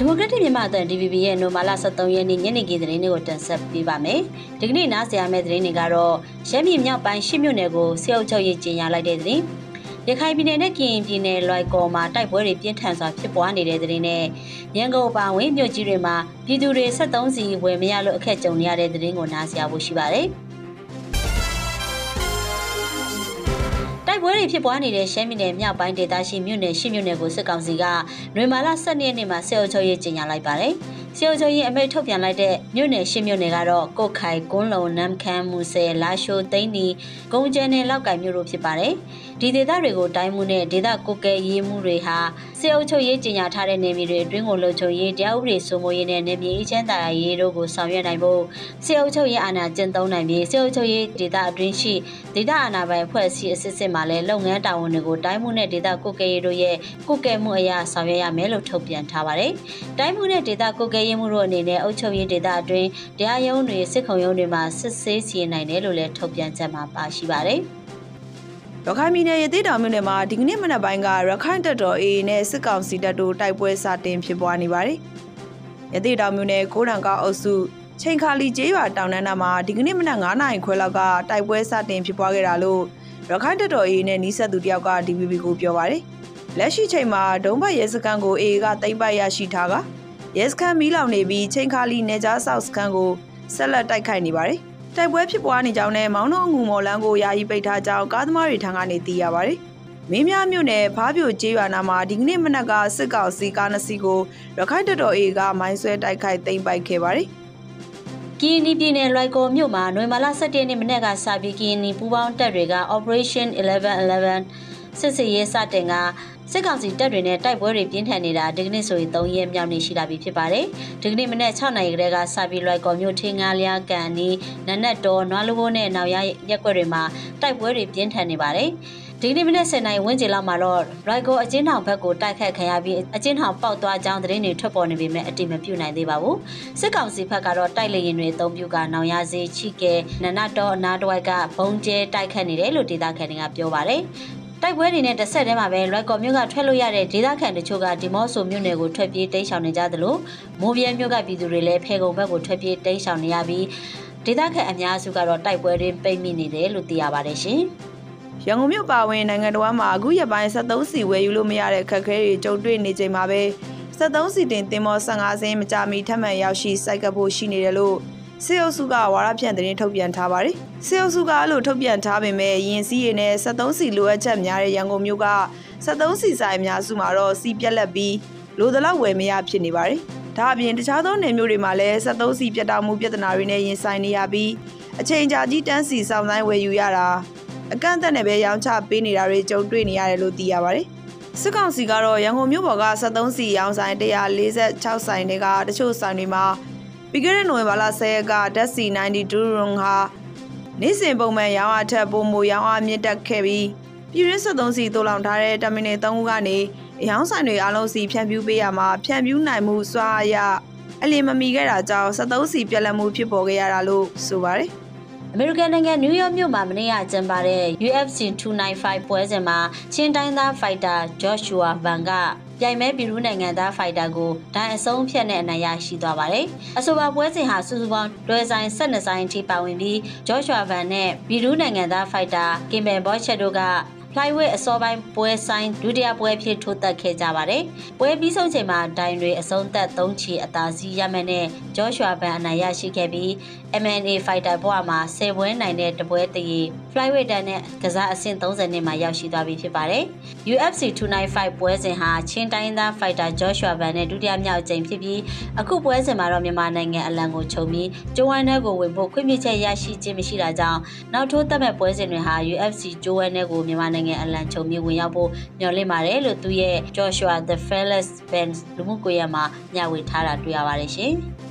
ဒီမိုကရက်တစ်မြန်မာအသံ DVB ရဲ့နိုမာလာ23ရက်နေ့ညနေခင်းသတင်းတွေကိုတင်ဆက်ပေးပါမယ်။ဒီကနေ့နားဆင်ရမယ့်သတင်းတွေကတော့ရှမ်းပြည်မြောက်ပိုင်းရှစ်မြို့နယ်ကိုစေအုပ်ချုပ်ရေးကျင်းပလိုက်တဲ့သတင်း။ရခိုင်ပြည်နယ်နဲ့ကရင်ပြည်နယ်လွိုက်ကော်မှာတိုက်ပွဲတွေပြင်းထန်စွာဖြစ်ပွားနေတဲ့သတင်းနဲ့ရန်ကုန်ပါဝင်မြို့ကြီးတွေမှာပြည်သူတွေ73စီဝယ်မရလို့အခက်ကြုံနေရတဲ့သတင်းကိုနားဆင်ရဖို့ရှိပါတယ်။ တိုက်ပွဲတွေဖြစ်ပွားနေတဲ့ရှမ်းပြည်နယ်မြောက်ပိုင်းဒေသရှိမြို့နယ်ရှိမြို့နယ်ကိုစစ်ကောင်စီကနွေမာလာ12ရက်နေ့မှာစေအုပ်ချုပ်ရေးကြေညာလိုက်ပါတယ်။ စေအုပ်ချုပ်ရေးအမိန့်ထုတ်ပြန်လိုက်တဲ့မြို့နယ်ရှိမြို့နယ်ကတော့ကိုခိုင်ကွန်းလုံနမ်ခမ်းမူဆယ်လာရှိုသိန်းနီဂုံကျဲနယ်လောက်ကင်မြို့တို့ဖြစ်ပါတယ်။ဒီဒေသတွေကိုတိုင်းမှုနဲ့ဒေသကိုကဲရေးမှုတွေဟာစေအုပ်ချုပ်ရေးကြေညာထားတဲ့နေမြေတွေအတွင်းကိုလုံခြုံရေးတရားဥပဒေစိုးမိုးရေးနဲ့နေမြေအချမ်းသာရေးတို့ကိုဆောင်ရွက်နိုင်ဖို့စေအုပ်ချုပ်ရေးအာဏာကျင့်သုံးနိုင်ပြီးစေအုပ်ချုပ်ရေးဒေသအတွင်းရှိဒေသအာဏာပိုင်အဖွဲ့အစည်းအစစ်စစ်မှလည်းလုပ်ငန်းတာဝန်တွေကိုတိုင်းမှုနဲ့ဒေသကိုကဲရေးတို့ရဲ့ကိုကဲမှုအရာဆောင်ရွက်ရမယ်လို့ထုတ်ပြန်ထားပါတယ်။တိုင်းမှုနဲ့ဒေသကိုကဲရေးမှုတို့အနေနဲ့အုပ်ချုပ်ရေးဒေသအတွင်းတရားရုံးတွေစစ်ခုံရုံးတွေမှာစစ်ဆေးစီရင်နိုင်တယ်လို့လည်းထုတ်ပြန်ချက်မှာပါရှိပါတယ်။ရခိုင်ပြည်နယ်ရသေးတောင်မြို့နယ်မှာဒီကနေ့မနက်ပိုင်းကရခိုင်တပ်တော် AA နဲ့စစ်ကောင်စီတပ်တို့တိုက်ပွဲစတင်ဖြစ်ပွားနေပါတယ်။ရသေးတောင်မြို့နယ်ကိုရံကောက်အုပ်စုချိန်ခါလီကျေးရွာတောင်တန်းနာမှာဒီကနေ့မနက်9နာရီခွဲလောက်ကတိုက်ပွဲစတင်ဖြစ်ပွားခဲ့တာလို့ရခိုင်တပ်တော် AA နဲ့နီးစပ်သူတယောက်က DVB ကိုပြောပါတယ်။လက်ရှိချိန်မှာဒုံးဘတ်ရဲစခန်းကို AA ကသိမ်းပိုက်ရရှိထားက ရဲစခန်းမီးလောင်နေပြီးချိန်ခါလီနေကြားဆောက်စခန်းကိုဆက်လက်တိုက်ခိုက်နေပါတယ်။တိုက်ပွဲဖြစ်ပွားနေကြောင်းနဲ့မောင်းနှုံငူမော်လန်းကိုယာယီပိတ်ထားကြောင်းကားသမားတွေထံကနေသိရပါတယ်။မင်းများမြို့နယ်ဖားပြိုကျေးရွာနာမှာဒီကနေ့မနက်ကစစ်ကောင်စီကားနှစ်စီးကိုရခိုင်တပ်တော် A ကမိုင်းဆွဲတိုက်ခိုက်သိမ်းပိုက်ခဲ့ပါတယ်။ကီနီပြည်နယ်လွိုက်ကော်မြို့မှာနွေမာလာ17ရက်နေ့မနေ့ကစပြီးကီနီပူးပေါင်းတပ်တွေက Operation 1111စစ်စရေးစတင်က စစ်ကောင်စီတပ်တွေနဲ့တိုက်ပွဲတွေပြင်းထန်နေတာဒီကနေ့ဆိုရင်3ရက်မြောက်နေ့ရှိလာပြီဖြစ်ပါတယ်။ဒီကနေ့မနေ့6နိုင်ကလေးကစပြီးလွိုက်ကော်မြို့ထင်းငါးလျားကန်နီနနက်တော်နွားလူဘိုးနဲ့နောက်ရရက်ွက်တွေမှာတိုက်ပွဲတွေပြင်းထန်နေပါတယ်။ဒီနေ့မနေ့10နိုင်ဝန်းကျင်လောက်မှာတော့ရိုက်ကိုအချင်းထောင်ဘက်ကိုတိုက်ခတ်ခံရပြီးအချင်းထောင်ပေါက်သွားကြောင်းသတင်းတွေထွက်ပေါ်နေပေမဲ့အတိမပြုနိုင်သေးပါဘူးစစ်ကောင်စီဘက်ကတော့တိုက်လေရင်တွေအုံပြုကနောင်ရစေချိကဲနနတ်တော်အနာတဝိုက်ကဘုံကျဲတိုက်ခတ်နေတယ်လို့ဒေသခံတွေကပြောပါတယ် တိုက်ပွဲတွေနဲ့တစ်ဆက်တည်းမှာပဲလွိုက်ကော်မြို့ကထွက်လို့ရတဲ့ဒေသခံတချို့ကဒီမော့ဆိုမြို့နယ်ကိုထွက်ပြေးတိမ်းရှောင်နေကြသလိုမိုးပြဲမြို့ကပြည်သူတွေလည်းဖေကုံဘက်ကိုထွက်ပြေးတိမ်းရှောင်နေရပြီးဒေသခံအများစုကတော့တိုက်ပွဲတွေပိတ်မိနေတယ်လို့သိရပါတယ်ရှင်။ရန်ကုန်မြို့ပါဝင်နိုင်ငံတော်မှာအခုရက်ပိုင်း73စီဝယ်ယူလို့မရတဲ့ခက်ခဲတွေကြုံတွေ့နေချိန်မှာပဲ73စီတင်တင်မော15စင်းမကြမီထပ်မံရောက်ရှိစိုက်ကပ်ဖို့ရှိနေတယ်လို့ စေအုပ်စုကဝါရဖြန့်သတင်းထုတ်ပြန်ထားပါတယ်။စေအုပ်စုကအဲ့လိုထုတ်ပြန်ထားပေမဲ့ရင်စည်းရည်နဲ့73စီလိုအပ်ချက်များတဲ့ရန်ကုန်မြို့က73စီဆိုင်အများစုမှာတော့စီပြက်လက်ပြီးလိုသလောက်ဝယ်မရဖြစ်နေပါတယ်။ဒါအပြင်တခြားသောနယ်မြို့တွေမှာလည်း73စီပြတ်တောက်မှုပြဿနာတွေနဲ့ရင်ဆိုင်နေရပြီးအချိန်ကြာကြီးတန်းစီစောင့်ဆိုင်ဝယ်ယူရတာအကန့်အသတ်နဲ့ပဲရောင်းချပေးနေတာတွေကြုံတွေ့နေရတယ်လို့သိရပါတယ်။စစ်ကောင်စီကတော့ရန်ကုန်မြို့ပေါ်က73စီရောင်းဆိုင်146ဆိုင်တွေကတချို့ဆိုင်တွေမှာ ပြီးခဲ့တဲ့နိုဝင်ဘာလ10ရက်ကဓာတ်စီ92ရုံဟာနေ့စဉ်ပုံမှန်ရောင်းအားထက်ပိုမိုရောင်းအားမြင့်တက်ခဲ့ပြီးပြည်ရင်း73စီတိုးလောင်ထားတဲ့တာမီနယ်3ခုကနေအယောင်းဆိုင်တွေအားလုံးစီဖြန့်ဖြူးပေးရမှာဖြန့်ဖြူးနိုင်မှုစွာအရအလင်းမမီခဲ့တာကြောင့်73စီပြက်လက်မှုဖြစ်ပေါ်ခဲ့ရတာလို့ဆိုပါတယ်။အမေရိကန်နိုင်ငံနယူးယောက်မြို့မှာမနေ့ကကျင်းပတဲ့ UFC 295ပွဲစဉ်မှာချင်းတိုင်းသားဖိုက်တာဂျော့ရှူဝါဗန်က ပြိုင်မဲပြည်ရူးနိုင်ငံသားဖိုက်တာကိုဒိုင်အဆုံးဖြတ်နဲ့အနိုင်ရရှိသွားပါတယ်။အဆိုပါပွဲစဉ်ဟာစုစုပေါင်းတွဲဆိုင်12ဆိုင်အထိပါဝင်ပြီးဂျော့ရှူဝါဗန်နဲ့ပြည်ရူးနိုင်ငံသားဖိုက်တာကင်ဘယ်ဘော့ချက်တို့က flyweight အစောပိုင်းပွဲဆိုင်ဒုတိယပွဲဖြစ်ထိုးသက်ခဲ့ကြပါတယ်။ပွဲပြီးဆုံးချိန်မှာဒိုင်တွေအဆုံးသက်3ချီအသာစီးရမှန်းနဲ့ဂျော့ရှွာဘန်အနိုင်ရရှိခဲ့ပြီး MMA fighter ဘဝမှာ10ပွဲနိုင်တဲ့တပွဲတည် flyweight တန်းနဲ့ကစားအဆင့်30နှစ်မှာရောက်ရှိသွားပြီဖြစ်ပါတယ်။ UFC 295ပွဲစဉ်ဟာချင်းတိုင်းသား fighter Joshua Van နဲ့ဒုတိယမြောက်အကြိမ်ဖြစ်ပြီးအခုပွဲစဉ်မှာတော့မြန်မာနိုင်ငံအလံကိုခြုံပြီးကျိုးဝမ်းထဲကိုဝင်ဖို့ခွင့်ပြုချက်ရရှိခြင်းမရှိတာကြောင့်နောက်ထိုးသက်မဲ့ပွဲစဉ်တွေဟာ UFC ကျိုးဝမ်းထဲကိုမြန်မာနိုင်ငံအလံခြုံပြီးဝင်ရောက်ဖို့မျှော်လင့်ပါတယ်လို့သူရဲ့ Joshua The Fearless Band လူမှုကွန်ရက်မှာမျှဝေထားတာတွေ့ရပါတယ်ရှင်။